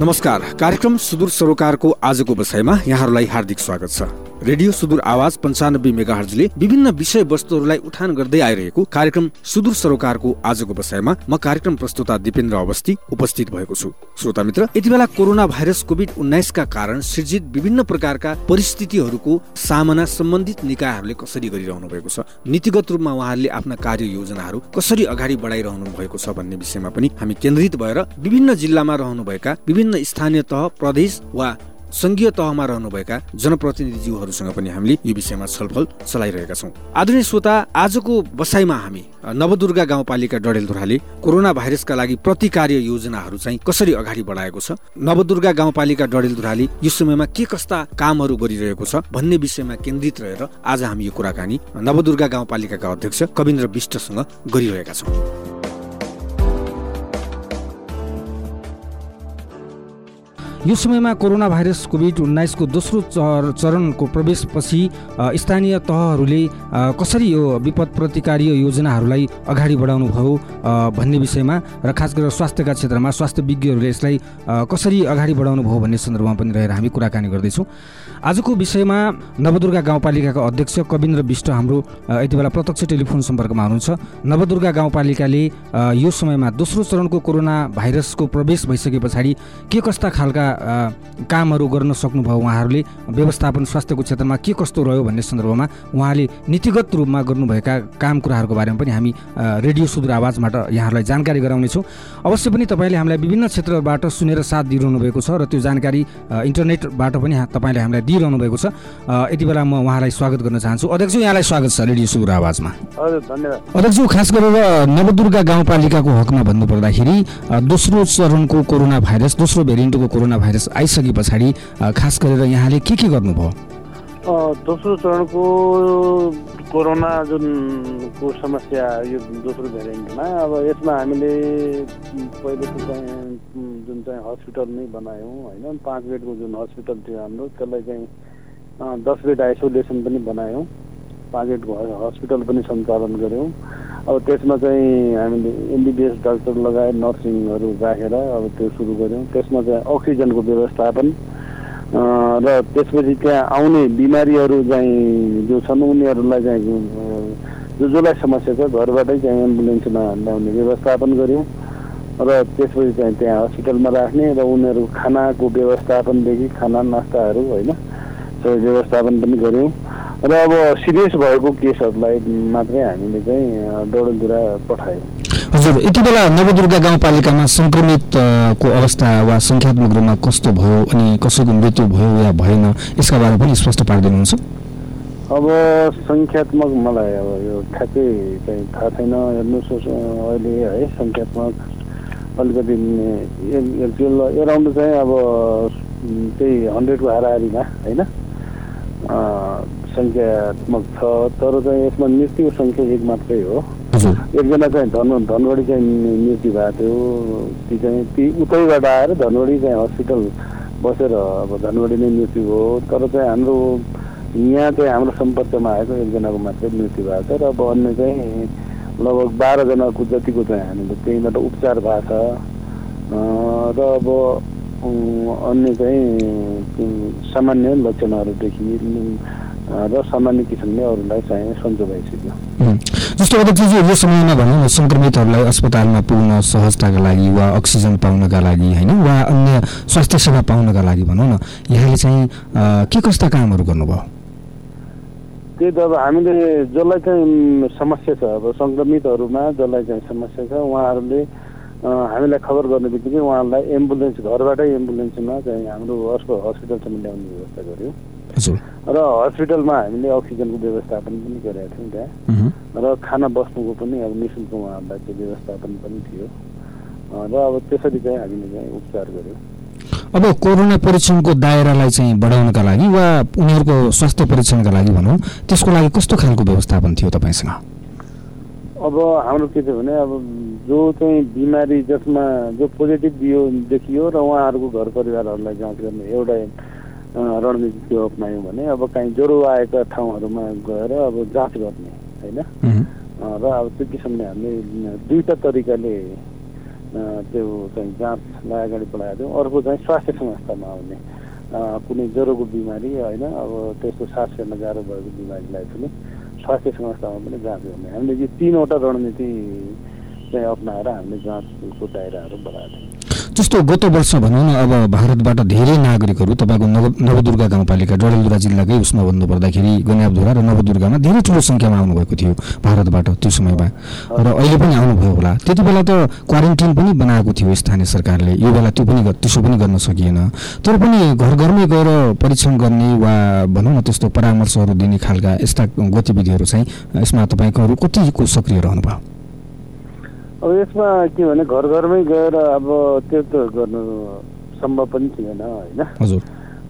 नमस्कार। कार्यक्रम सुदूर सरोकारको आजको विषयमा यहाँहरूलाई हार्दिक स्वागत छ। रेडियो सुदूर आवाज पञ्चानब्बे मेगाहर्जले विभिन्न विषय वस्तुहरूलाई उठान गर्दै आइरहेको कार्यक्रम सुदूर सरोकारको आजको विषयमा म कार्यक्रम प्रस्तुता दिपेन्द्र अवस्थी उपस्थित भएको छु। श्रोता मित्र यति बेला कोरोना भाइरस कोभिड उन्नाइसका कारण सृजित विभिन्न प्रकारका परिस्थितिहरूको सामना सम्बन्धित निकायहरूले कसरी गरिरहनु भएको छ नीतिगत रूपमा उहाँहरूले आफ्ना कार्य योजनाहरू कसरी अगाडि बढाइरहनु भएको छ भन्ने विषयमा पनि हामी केन्द्रित भएर विभिन्न जिल्लामा रहनुभएका विभिन्न स्थानीय तह प्रदेश वा संघीय तहमा रहनुभएका जनप्रतिनिधिज्यूहरूसँग पनि हामीले यो विषयमा छलफल चलाइरहेका छौँ। आदरणीय श्रोता आजको बसाइमा हामी नवदुर्गा गाउँपालिका डडेलधुराले कोरोना भाइरसका लागि प्रतिकार्य योजनाहरू चाहिँ कसरी अगाडि बढाएको छ? नवदुर्गा गाउँपालिका डडेलधुराले यो समयमा के कस्ता कामहरू गरिरहेको छ भन्ने विषयमा केन्द्रित रहेर आज हामी यो कुराकानी नवदुर्गा गाउँपालिकाका अध्यक्ष कविन्द्र विष्टसँग गरिरहेका छौँ। यो समयमा कोरोना भाइरस कोभिड उन्नाइसको दोस्रो चर चरणको प्रवेशपछि स्थानीय तहहरूले कसरी यो विपद प्रतिकारी योजनाहरूलाई अगाडि बढाउनु भयो भन्ने विषयमा र खास गरेर स्वास्थ्यका क्षेत्रमा स्वास्थ्य विज्ञहरूले यसलाई कसरी अगाडि बढाउनु भयो भन्ने सन्दर्भमा पनि रहेर हामी कुराकानी गर्दैछौँ। आजको विषयमा नवदुर्गा गाउँपालिकाको अध्यक्ष कविन्द्र विष्ट हाम्रो यति बेला प्रत्यक्ष टेलिफोन सम्पर्कमा हुनुहुन्छ। नवदुर्गा गाउँपालिकाले यो समयमा दोस्रो चरणको कोरोना भाइरसको प्रवेश भइसके पछाडि के कस्ता खालका कामहरू गर्न सक्नुभयो उहाँहरूले। व्यवस्थापन स्वास्थ्यको क्षेत्रमा के कस्तो रह्यो भन्ने सन्दर्भमा उहाँले नीतिगत रूपमा गर्नुभएका काम कुराहरूको बारेमा पनि हामी रेडियो सुदूर आवाजबाट यहाँहरूलाई जानकारी गराउनेछौँ। अवश्य पनि तपाईँले हामीलाई विभिन्न क्षेत्रबाट सुनेर साथ दिइरहनु भएको छ र त्यो जानकारी इन्टरनेटबाट पनि तपाईँले हामीलाई दिइरहनु भएको छ। यति बेला म उहाँलाई स्वागत गर्न चाहन्छु। अध्यक्ष यहाँलाई स्वागत छ रेडियो सुदूर आवाजमा। अध्यक्ष खास गरेर नवदुर्गा गाउँपालिकाको हकमा भन्नुपर्दाखेरि दोस्रो चरणको कोरोना भाइरस दोस्रो भेरिएन्टको कोरोना भाइरस आइसके पछाडि खास गरेर यहाँले के के गर्नुभयो? दोस्रो चरणको कोरोना जुन को समस्या यो दोस्रो भेरिएन्टमा अब यसमा हामीले पहिले चाहिँ जुन चाहिँ हस्पिटल नै बनायौँ होइन। पाँच बेडको जुन हस्पिटल थियो हाम्रो त्यसलाई चाहिँ दस बेड आइसोलेसन पनि बनायौँ। पाँच बेडको हस्पिटल पनि सञ्चालन गऱ्यौँ। अब त्यसमा चाहिँ हामीले एमबिबिएस डाक्टर लगायत नर्सिङहरू राखेर अब त्यो सुरु गऱ्यौँ। त्यसमा चाहिँ अक्सिजनको व्यवस्थापन र त्यसपछि त्यहाँ आउने बिमारीहरू चाहिँ जो छन् उनीहरूलाई चाहिँ जो जसलाई समस्या छ घरबाटै चाहिँ एम्बुलेन्समा ल्याउने व्यवस्थापन गऱ्यौँ। र त्यसपछि चाहिँ त्यहाँ हस्पिटलमा राख्ने र उनीहरू खानाको व्यवस्थापनदेखि खाना नास्ताहरू होइन सबै व्यवस्थापन पनि गऱ्यौँ। र अब सिरियस भएको केसहरूलाई मात्रै हामीले चाहिँ डौडलधुरा पठायौँ। हजुर यति बेला नवदुर्गा गाउँपालिकामा सङ्क्रमितको अवस्था वा सङ्ख्यात्मक रूपमा कस्तो भयो अनि कसैको मृत्यु भयो या भएन यसका बारेमा पनि स्पष्ट पारिदिनुहुन्छ? अब सङ्ख्यात्मक मलाई अब यो ठ्याक्कै चाहिँ थाहा छैन हेर्नुहोस् अहिले है सङ्ख्यात्मक अलिकति एराउन्ड चाहिँ अब त्यही हन्ड्रेडको हाराहारीमा होइन? सङ्ख्यात्मक छ तर चाहिँ यसमा मृत्यु सङ्ख्या एक मात्रै हो। एकजना चाहिँ धन धनगढी चाहिँ मृत्यु भएको थियो। ती चाहिँ ती उतैबाट आएर धनगढी चाहिँ हस्पिटल बसेर अब धनगढी नै मृत्यु हो। तर चाहिँ हाम्रो यहाँ चाहिँ हाम्रो सम्पर्कमा आएको एकजनाको मात्रै मृत्यु भएको छ। र अब अन्य चाहिँ लगभग बाह्रजनाको जतिको चाहिँ हामीले त्यहीँबाट उपचार भएको छ। र अब अन्य चाहिँ सामान्य लक्षणहरूदेखि र सामान्य किसिमले अरूलाई चाहिँ सन्चो भइसक्यो। जस्तो अध्यक्षजी यो समयमा भनौँ सङ्क्रमितहरूलाई अस्पतालमा पुग्न सहजताका लागि वा अक्सिजन पाउनका लागि होइन वा अन्य स्वास्थ्य सेवा पाउनका लागि भनौँ न यहाँले चाहिँ के कस्ता कामहरू गर्नुभयो? त्यही त अब हामीले जसलाई चाहिँ समस्या छ अब सङ्क्रमितहरूमा जसलाई चाहिँ समस्या छ उहाँहरूले हामीलाई खबर गर्ने बित्तिकै उहाँलाई एम्बुलेन्स घरबाटै एम्बुलेन्समा चाहिँ हाम्रो हस्पिटलसम्म ल्याउने व्यवस्था गऱ्यौँ र हस्पिटलमा हामीले अक्सिजनको व्यवस्थापन पनि गरेका थियौँ त्यहाँ। र खाना बस्नुको पनि अब नि शुल्क उहाँहरूलाई चाहिँ व्यवस्थापन पनि थियो। र अब त्यसरी चाहिँ हामीले चाहिँ उपचार गऱ्यौँ अब कोरोना परीक्षणको दायरालाई चाहिँ बढाउनका लागि वा उनीहरूको स्वास्थ्य परीक्षणका लागि भनौँ त्यसको लागि कस्तो खालको व्यवस्थापन थियो तपाईँसँग? अब हाम्रो के थियो भने अब जो चाहिँ बिमारी जसमा जो पोजिटिभ दियो देखियो र उहाँहरूको घर परिवारहरूलाई जाँच गर्ने एउटा रणनीति त्यो अप्नायौँ भने अब काहीँ ज्वरो आएका ठाउँहरूमा गएर अब जाँच गर्ने होइन? र अब त्यो किसिमले हामीले दुईवटा तरिकाले त्यो चाहिँ जाँचलाई अगाडि बढाएको थियौँ अर्को चाहिँ स्वास्थ्य संस्थामा आउने कुनै ज्वरोको बिमारी होइन? अब त्यस्तो सास फेर्न गाह्रो भएको बिमारीलाई पनि स्वास्थ्य संस्थामा पनि जाँच गर्ने हामीले यो तिनवटा रणनीति चाहिँ अप्नाएर हामीले जाँचको दायराहरू बढाएको जस्तो गत वर्ष भनौँ न अब भारतबाट धेरै नागरिकहरू तपाईँको नव नवदुर्गा गाउँपालिका डडेलधुरा जिल्लाकै उसमा भन्नुपर्दाखेरि गन्याबधुरा र नवदुर्गामा धेरै ठुलो सङ्ख्यामा आउनुभएको थियो भारतबाट त्यो समयमा। र अहिले पनि आउनुभयो होला। त्यति बेला त क्वारेन्टिन पनि बनाएको थियो स्थानीय सरकारले। यो बेला त्यो पनि त्यसो पनि गर्न सकिएन। तर पनि घर घरमै गएर परीक्षण गर्ने वा भनौँ न त्यस्तो परामर्शहरू दिने खालका यस्ता गतिविधिहरू चाहिँ यसमा तपाईँकोहरू कतिको सक्रिय रहनुभयो? अब यसमा के भने घर घरमै गएर अब त्यो त गर्नु सम्भव पनि थिएन होइन?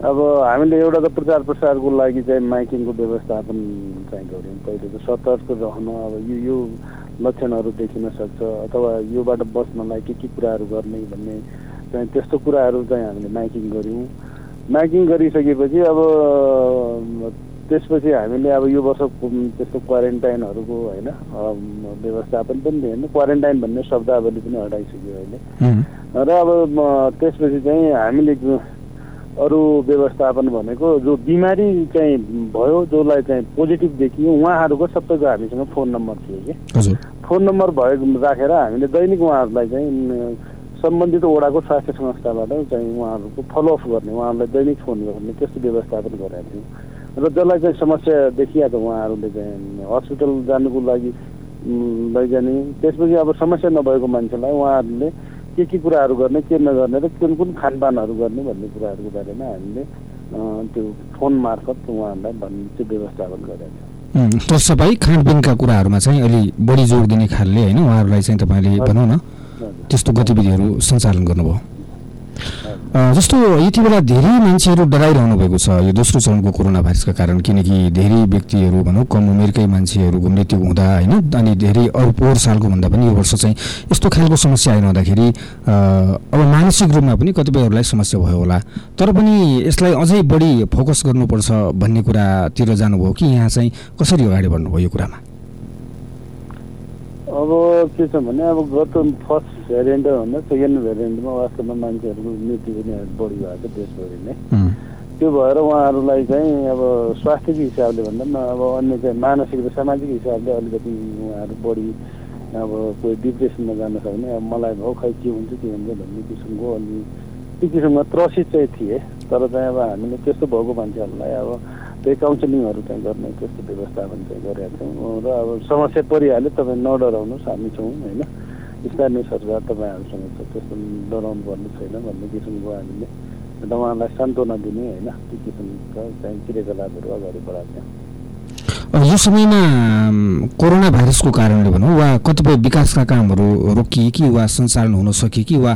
अब हामीले एउटा त प्रचार प्रसारको लागि चाहिँ माइकिङको व्यवस्थापन चाहिँ गऱ्यौँ। पहिले त सतर्क रहनु अब यो यो लक्षणहरू देखिन सक्छ अथवा योबाट बस्नलाई के के कुराहरू गर्ने भन्ने चाहिँ त्यस्तो कुराहरू चाहिँ हामीले माइकिङ गऱ्यौँ। माइकिङ गरिसकेपछि अब त्यसपछि हामीले अब यो वर्ष त्यस्तो क्वारेन्टाइनहरूको होइन व्यवस्थापन पनि थिएन क्वारेन्टाइन भन्ने शब्दावली पनि हटाइसक्यो अहिले। र अब त्यसपछि चाहिँ हामीले अरू व्यवस्थापन भनेको जो बिमारी चाहिँ भयो जसलाई चाहिँ पोजिटिभ देखियो उहाँहरूको सबैको हामीसँग फोन नम्बर थियो कि। फोन नम्बर भएको राखेर हामीले दैनिक उहाँहरूलाई चाहिँ सम्बन्धित वडाको स्वास्थ्य संस्थाबाट चाहिँ उहाँहरूको फलोअप गर्ने उहाँहरूलाई दैनिक फोन गर्ने त्यस्तो व्यवस्थापन गरेका थियौँ। र जसलाई चाहिँ समस्या देखिया त उहाँहरूले चाहिँ हस्पिटल जानुको लागि लैजाने। त्यसपछि अब समस्या नभएको मान्छेलाई उहाँहरूले के के कुराहरू गर्ने के नगर्ने र कुन कुन खानपानहरू गर्ने भन्ने कुराहरूको बारेमा हामीले त्यो फोन मार्फत उहाँहरूलाई भन्ने चाहिँ व्यवस्थापन गरेका छौँ। सबै खानपिनका कुराहरूमा चाहिँ अलि बढी जोड दिने खालले होइन उहाँहरूलाई चाहिँ तपाईँले भनौँ न त्यस्तो गतिविधिहरू सञ्चालन गर्नुभयो। जस्तो यति बेला धेरै मान्छेहरू डराइरहनु भएको छ। यो दोस्रो चरणको कोरोना भाइरसका कारण किनकि धेरै व्यक्तिहरू भनौँ कम उमेरकै मान्छेहरूको मृत्यु हुँदा होइन अनि धेरै अरू पोहोर सालको भन्दा पनि यो वर्ष चाहिँ यस्तो खालको समस्या आइरहँदाखेरि अब मानसिक रूपमा पनि कतिपयहरूलाई समस्या भयो होला। तर पनि यसलाई अझै बढी फोकस गर्नुपर्छ भन्ने कुरातिर जानुभयो कि यहाँ चाहिँ कसरी अगाडि बढ्नुभयो यो कुरामा? अब के छ भने अब गत फर्स्ट भेरिएन्टभन्दा सेकेन्ड भेरिएन्टमा वास्तवमा मान्छेहरूको मृत्यु पनि बढी भएको छ देशभरि नै। त्यो भएर उहाँहरूलाई चाहिँ अब स्वास्थ्यको हिसाबले भन्दा पनि अब अन्य चाहिँ मानसिक र सामाजिक हिसाबले अलिकति उहाँहरू बढी अब कोही डिप्रेसनमा जान सक्ने अब मलाई भाउ खै के हुन्छ के हुन्छ भन्ने किसिमको अलि त्यो किसिमको त्रसित चाहिँ थिए तर चाहिँ अब हामीले त्यस्तो भएको मान्छेहरूलाई अब त्यही काउन्सिलिङहरू चाहिँ गर्ने त्यस्तो व्यवस्थापन चाहिँ गरेका छौँ र अब समस्या परिहाल्यो तपाईँ नडराउनुहोस् हामी छौँ होइन? स्थानीय सरकार तपाईँहरूसँग छ त्यस्तो डराउनु पर्ने छैन भन्ने किसिमको हामीले र उहाँलाई सान्त्वना दिने होइन? त्यो किसिमका चाहिँ क्रियाकलापहरू अगाडि बढाएको छौँ यो समयमा कोरोना भाइरसको कारणले भनौँ वा कतिपय विकासका कामहरू रोकिए कि वा सञ्चालन हुन सके कि वा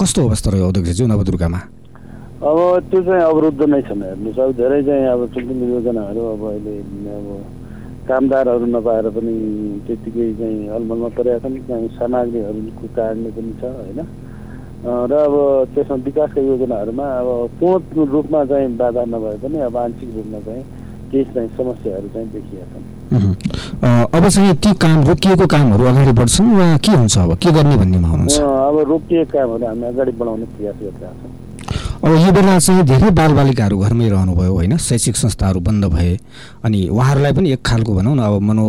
कस्तो अवस्था रह्यो अध्यक्षज्यू नवदुर्गामा? अब त्यो चाहिँ अवरुद्ध नै छन् हेर्नुहोस् अब धेरै चाहिँ अब ठुल्ठुलो योजनाहरू अब अहिले अब कामदारहरू नपाएर पनि त्यत्तिकै चाहिँ अलमलमा परेका छन् चाहिँ सामग्रीहरूको कारणले पनि छ होइन? र अब त्यसमा विकासका योजनाहरूमा अब पूर्ण रूपमा चाहिँ बाधा नभए पनि अब आंशिक रूपमा चाहिँ केही चाहिँ समस्याहरू चाहिँ देखिएका छन्। अब चाहिँ ती काम रोकिएको कामहरू अगाडि बढ्छन् वा के हुन्छ अब? के गर्ने भन्नेमा हुनुहुन्छ अब रोकिएको कामहरू हामी अगाडि बढाउने प्रयास गरिरहेका छौँ। अब यो बेला चाहिँ धेरै बालबालिकाहरू घरमै रहनुभयो होइन? शैक्षिक संस्थाहरू बन्द भए अनि उहाँहरूलाई पनि एक खालको भनौँ न अब मनो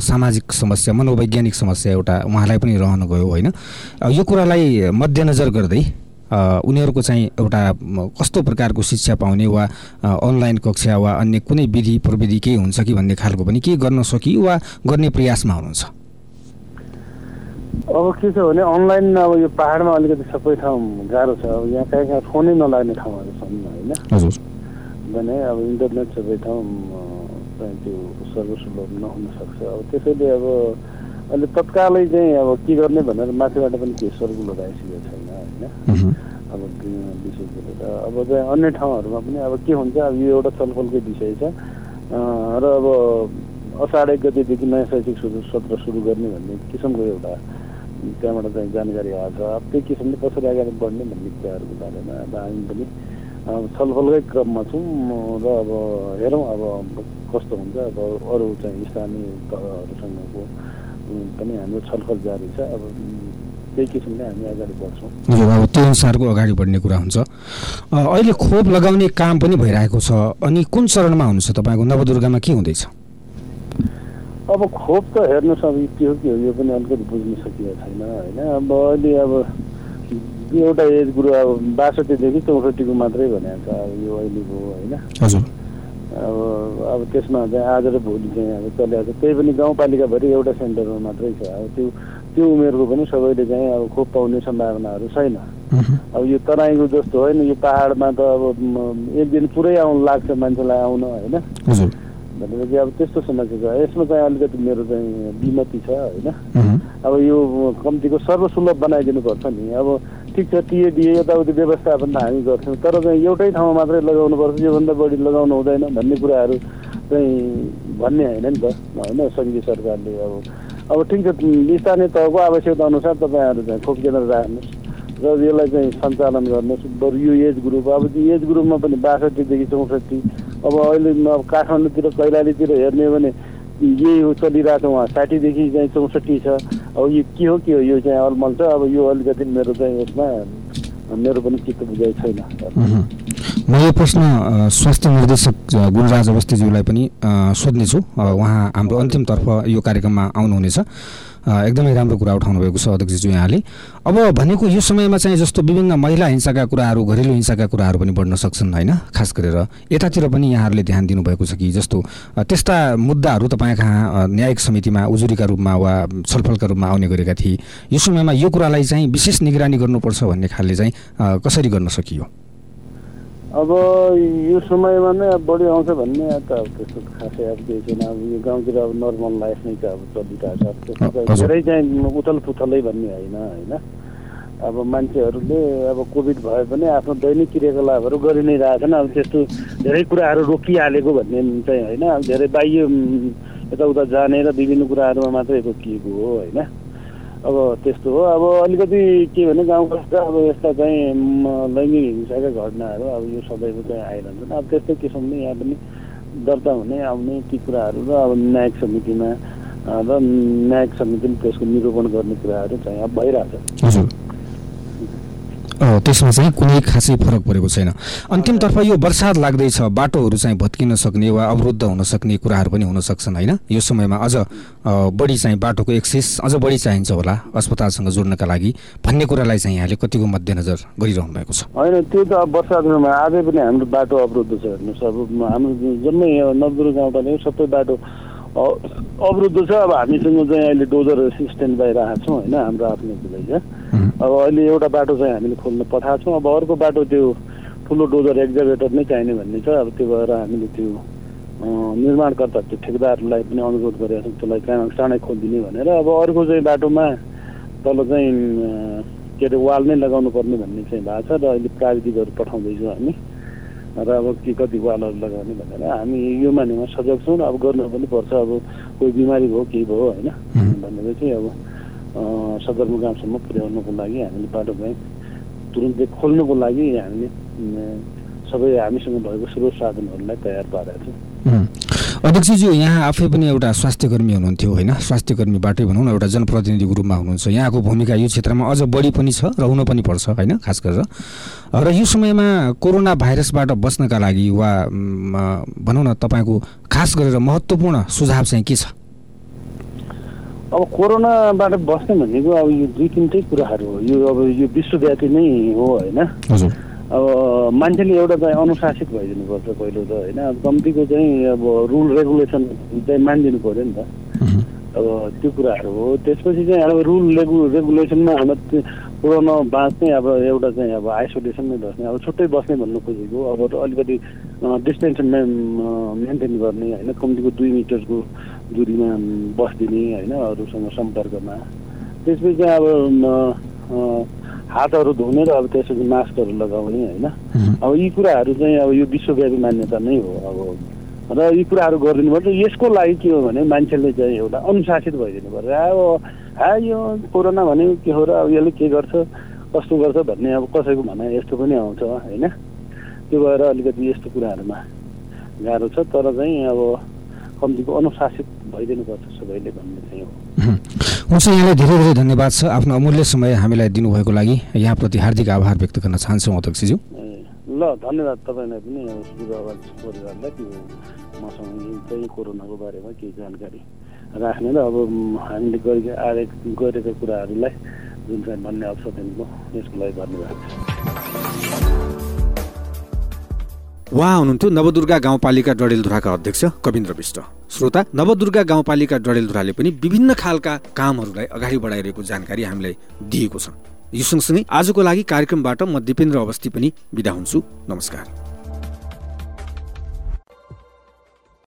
सामाजिक समस्या मनोवैज्ञानिक समस्या एउटा उहाँलाई पनि रहन गयो होइन? यो कुरालाई मध्यनजर गर्दै उनीहरूको चाहिँ एउटा कस्तो प्रकारको शिक्षा पाउने वा अनलाइन कक्षा वा अन्य कुनै विधि प्रविधि केही हुन्छ कि भन्ने खालको पनि केही गर्न सकि वा गर्ने प्रयासमा हुनुहुन्छ? अब के छ भने अनलाइन अब यो पाहाडमा अलिकति सबै ठाउँ गाह्रो छ। अब यहाँ कहीँ कहीँ फोनै नलाग्ने ठाउँहरू छन् होइन। भने अब इन्टरनेट सबै ठाउँ चाहिँ त्यो सर्वसुलभ नहुन सक्छ अब त्यसैले अब अहिले तत्कालै चाहिँ अब के गर्ने भनेर माथिबाट पनि केही सर्कुलर आइसकेको छैन। होइन? अब विशेष गरेर। अब चाहिँ अन्य ठाउँहरूमा पनि अब के हुन्छ अब यो एउटा छलफलकै विषय छ। र अब असाढ एक गतिदेखि नयाँ शैक्षिक सत्र सुरु गर्ने भन्ने किसिमको एउटा त्यहाँबाट चाहिँ जानकारी आएको छ। अब त्यही किसिमले कसरी अगाडि बढ्ने भन्ने कुराहरूको बारेमा अब हामी पनि छलफलकै क्रममा छौँ। र अब हेरौँ अब कस्तो हुन्छ। अब अरू चाहिँ स्थानीय तहहरूसँगको पनि हाम्रो छलफल जारी छ। अब त्यही किसिमले हामी अगाडि बढ्छौँ। हजुर अब त्यो अनुसारको अगाडि बढ्ने कुरा हुन्छ। अहिले खोप लगाउने काम पनि भइरहेको छ। अनि कुन चरणमा हुनुहुन्छ तपाईँको नवदुर्गामा के हुँदैछ? अब खोप त हेर्नुहोस् अब के हो के हो यो पनि अलिकति बुझ्न सकिएको छैन होइन? अब अहिले अब एउटा एज ग्रुप अब बासठीदेखि चौसठीको मात्रै भनेको छ अब यो अहिलेको होइन? हजुर। अब अब त्यसमा चाहिँ आज र भोलि चाहिँ अब चलिरहेको छ। त्यही पनि गाउँपालिकाभरि एउटा सेन्टरमा मात्रै छ। अब त्यो त्यो उमेरको पनि सबैले चाहिँ अब खोप पाउने सम्भावनाहरू छैन। अब यो तराईको जस्तो होइन यो पाहाडमा त अब एक दिन पुरै आउनु लाग्छ मान्छेलाई आउन होइन? भनेपछि अब त्यस्तो समस्या छ। यसमा चाहिँ अलिकति मेरो चाहिँ विमति छ होइन। अब यो कम्तीको सर्वसुलभ बनाइदिनु पर्छ नि। अब ठिक छ टिएडिए यताउति व्यवस्थापन त हामी गर्छौँ। तर चाहिँ एउटै ठाउँमा मात्रै लगाउनु पर्छ योभन्दा बढी लगाउनु हुँदैन भन्ने कुराहरू चाहिँ भन्ने होइन नि त होइन सङ्घीय सरकारले अब। अब ठिक छ स्थानीय तहको आवश्यकता अनुसार तपाईँहरू चाहिँ खोप केन्द्र राख्नुहोस् र यसलाई चाहिँ सञ्चालन गर्नुहोस्। बरु यो एज ग्रुप अब त्यो एज ग्रुपमा पनि बासठीदेखि चौसठी अब अहिले अब काठमाडौँतिर कैलालीतिर हेर्ने हो भने यही चलिरहेको छ उहाँ साठीदेखि चाहिँ चौसठी छ। अब यो के हो के हो यो चाहिँ अलमल छ अब यो अलिकति मेरो चाहिँ यसमा मेरो पनि चित्त बुझाइ छैन। म यो प्रश्न स्वास्थ्य निर्देशक गुणराज अवस्थीज्यूलाई पनि सोध्नेछु। उहाँ हाम्रो अन्तिमतर्फ यो कार्यक्रममा आउनुहुनेछ। एकदमै राम्रो कुरा उठाउनु भएको छ अध्यक्षज्यू यहाँले। अब भनेको यो समयमा चाहिँ जस्तो विभिन्न महिला हिंसाका कुराहरू घरेलु हिंसाका कुराहरू पनि बढ्न सक्छन् होइन खास गरेर यतातिर पनि यहाँहरूले ध्यान दिनुभएको छ कि जस्तो त्यस्ता मुद्दाहरू तपाईँ कहाँ न्यायिक समितिमा उजुरीका रूपमा वा छलफलका रूपमा आउने गरेका थिए यो समयमा यो कुरालाई चाहिँ विशेष निगरानी गर्नुपर्छ भन्ने खालले चाहिँ कसरी गर्न सकियो? अब यो समयमा नै अब बढी आउँछ भन्ने त अब त्यस्तो खासै अब केही छैन। अब यो गाउँतिर अब नर्मल लाइफ नै त अब चलिरहेको छ। त्यस्तो। धेरै चाहिँ उथल पुथलै भन्ने होइन होइन। अब मान्छेहरूले अब कोभिड भए पनि आफ्नो दैनिक क्रियाकलापहरू गरि नै रहेछन् अब त्यस्तो धेरै कुराहरू रोकिहालेको भन्ने चाहिँ होइन। अब धेरै बाह्य यताउता जाने र विभिन्न कुराहरूमा मात्रै रोकिएको हो होइन। अब त्यस्तो हो। अब अलिकति के भने चाहिँ अब यस्ता चाहिँ लैङ्गिक हिंसाका घटनाहरू अब यो सदैव चाहिँ आइरहन्छन्। अब त्यस्तै किसिमले यहाँ पनि दर्ता हुने आउने ती कुराहरू र अब न्यायिक समितिमा र न्यायिक समितिले त्यसको निरूपण गर्ने कुराहरू चाहिँ अब भइरहेछ। त्यसमा चाहिँ कुनै खासै फरक परेको छैन। अन्तिमतर्फ यो बर्सात लाग्दैछ बाटोहरू चाहिँ भत्किन सक्ने वा अवरुद्ध हुन सक्ने कुराहरू पनि हुन सक्छन् होइन? यो समयमा अझ बढी चाहिँ बाटोको एक्सेस अझ बढी चाहिन्छ होला अस्पतालसँग जोड्नका लागि भन्ने कुरालाई चाहिँ यहाँले कतिको मध्यनजर गरिरहनु भएको छ? होइन त्यो त अब बर्सातमा आजै पनि हाम्रो बाटो अवरुद्ध छ हेर्नुहोस्। अब हाम्रो जम्मै नवदुर्ग गाउँपालिका सबै बाटो अवरुद्ध छ। अब हामीसँग चाहिँ अहिले डोजर स्ट्यान्ड बाई राखेको छौँ होइन? हाम्रो आफ्नो अब अहिले एउटा बाटो चाहिँ हामीले खोल्न पठाएको छौँ। अब अर्को बाटो त्यो ठुलो डोजर एक्जाभेटर नै चाहिने भन्ने छ। अब त्यो भएर हामीले त्यो निर्माणकर्ता त्यो ठेकेदारलाई पनि अनुरोध गरेका छौँ त्यसलाई कहाँ चाँडै खोलिदिने भनेर। अब अर्को चाहिँ बाटोमा तल चाहिँ के अरे वाल नै लगाउनु पर्ने भन्ने चाहिँ भएको छ र अहिले प्राविधिकहरू पठाउँदैछौँ हामी। र अब के कति वालहरू लगाउने भनेर हामी यो मानेमा सजग छौँ। र अब गर्नु पनि पर्छ। अब कोही बिमारी भयो केही भयो होइन। भनेर चाहिँ अब सदरमुकामसम्म पुर्याउनको लागि हामीले बाटो चाहिँ तुरुन्तै खोल्नुको लागि हामीले सबै हामीसँग भएको स्रोत साधनहरूलाई तयार पारेका छौँ। अध्यक्षज्यू यहाँ आफै पनि एउटा स्वास्थ्यकर्मी हुनुहुन्थ्यो होइन? स्वास्थ्यकर्मीबाटै भनौँ न एउटा जनप्रतिनिधिको रूपमा हुनुहुन्छ। यहाँको भूमिका यो क्षेत्रमा अझ बढी पनि छ र हुन पनि पर्छ होइन? खास गरेर। र यो समयमा कोरोना भाइरसबाट बच्नका लागि वा भनौँ न तपाईँको खास गरेर महत्त्वपूर्ण सुझाव चाहिँ के छ? अब कोरोनाबाट बस्ने भनेको अब यो दुई तिनटै कुराहरू हो। यो अब यो विश्वव्यापी नै हो होइन। अब मान्छेले एउटा चाहिँ अनुशासित भइदिनु पर्छ पहिलो त होइन। अब कम्तीको चाहिँ अब रुल रेगुलेसन चाहिँ मानिदिनु पऱ्यो नि त। अब त्यो कुराहरू हो। त्यसपछि चाहिँ अब रुल रेगु रेगुलेसनमा हाम्रो त्यो कोरोना बाँच्ने अब एउटा चाहिँ अब आइसोलेसनमै बस्ने। अब छुट्टै बस्ने भन्नु खोजेको। अब अलिकति डिस्टेन्स मेन्टेन गर्ने होइन? कम्तीको दुई मिटरको दुरीमा बस्दिने होइन? अरूसँग सम्पर्कमा। त्यसपछि चाहिँ अब हातहरू धुने र अब त्यसपछि मास्कहरू लगाउने होइन? अब यी कुराहरू चाहिँ अब यो विश्वव्यापी मान्यता नै हो। अब र यी कुराहरू गरिदिनु पर्छ। यसको लागि के हो भने मान्छेले चाहिँ एउटा अनुशासित भइदिनु पर्छ। अब हा यो कोरोना भनेको के हो र अब यसले के गर्छ कस्तो गर्छ भन्ने अब कसैको भनाइ यस्तो पनि आउँछ होइन? त्यो भएर अलिकति यस्तो कुराहरूमा गाह्रो छ तर चाहिँ अब कम्तीको अनुशासित भइदिनुपर्छ सबैले भन्ने चाहिँ हो। हुन्छ यहाँलाई धेरै धेरै धन्यवाद छ आफ्नो अमूल्य समय हामीलाई दिनुभएको लागि। यहाँप्रति हार्दिक आभार व्यक्त गर्न चाहन्छौँ अध्यक्षज्यू। ल धन्यवाद तपाईँलाई पनि सुविधा परिवारलाई त्यो मसँग चाहिँ कोरोनाको बारेमा केही जानकारी राख्ने र अब हामीले गरि आए गरेका कुराहरूलाई जुन चाहिँ भन्ने अवसर दिनुभयो यसको लागि धन्यवाद। उहाँ हुनुहुन्थ्यो नवदुर्गा गाउँपालिका डडेलधुराका अध्यक्ष कविन्द्र विष्ट। श्रोता नवदुर्गा गाउँपालिका डडेलधुराले पनि विभिन्न खालका कामहरूलाई अगाडि बढाइरहेको जानकारी हामीलाई दिएको छ यो सँगसँगै आजको लागि कार्यक्रमबाट म दिपेन्द्र अवस्थी पनि बिदा हुन्छु। नमस्कार।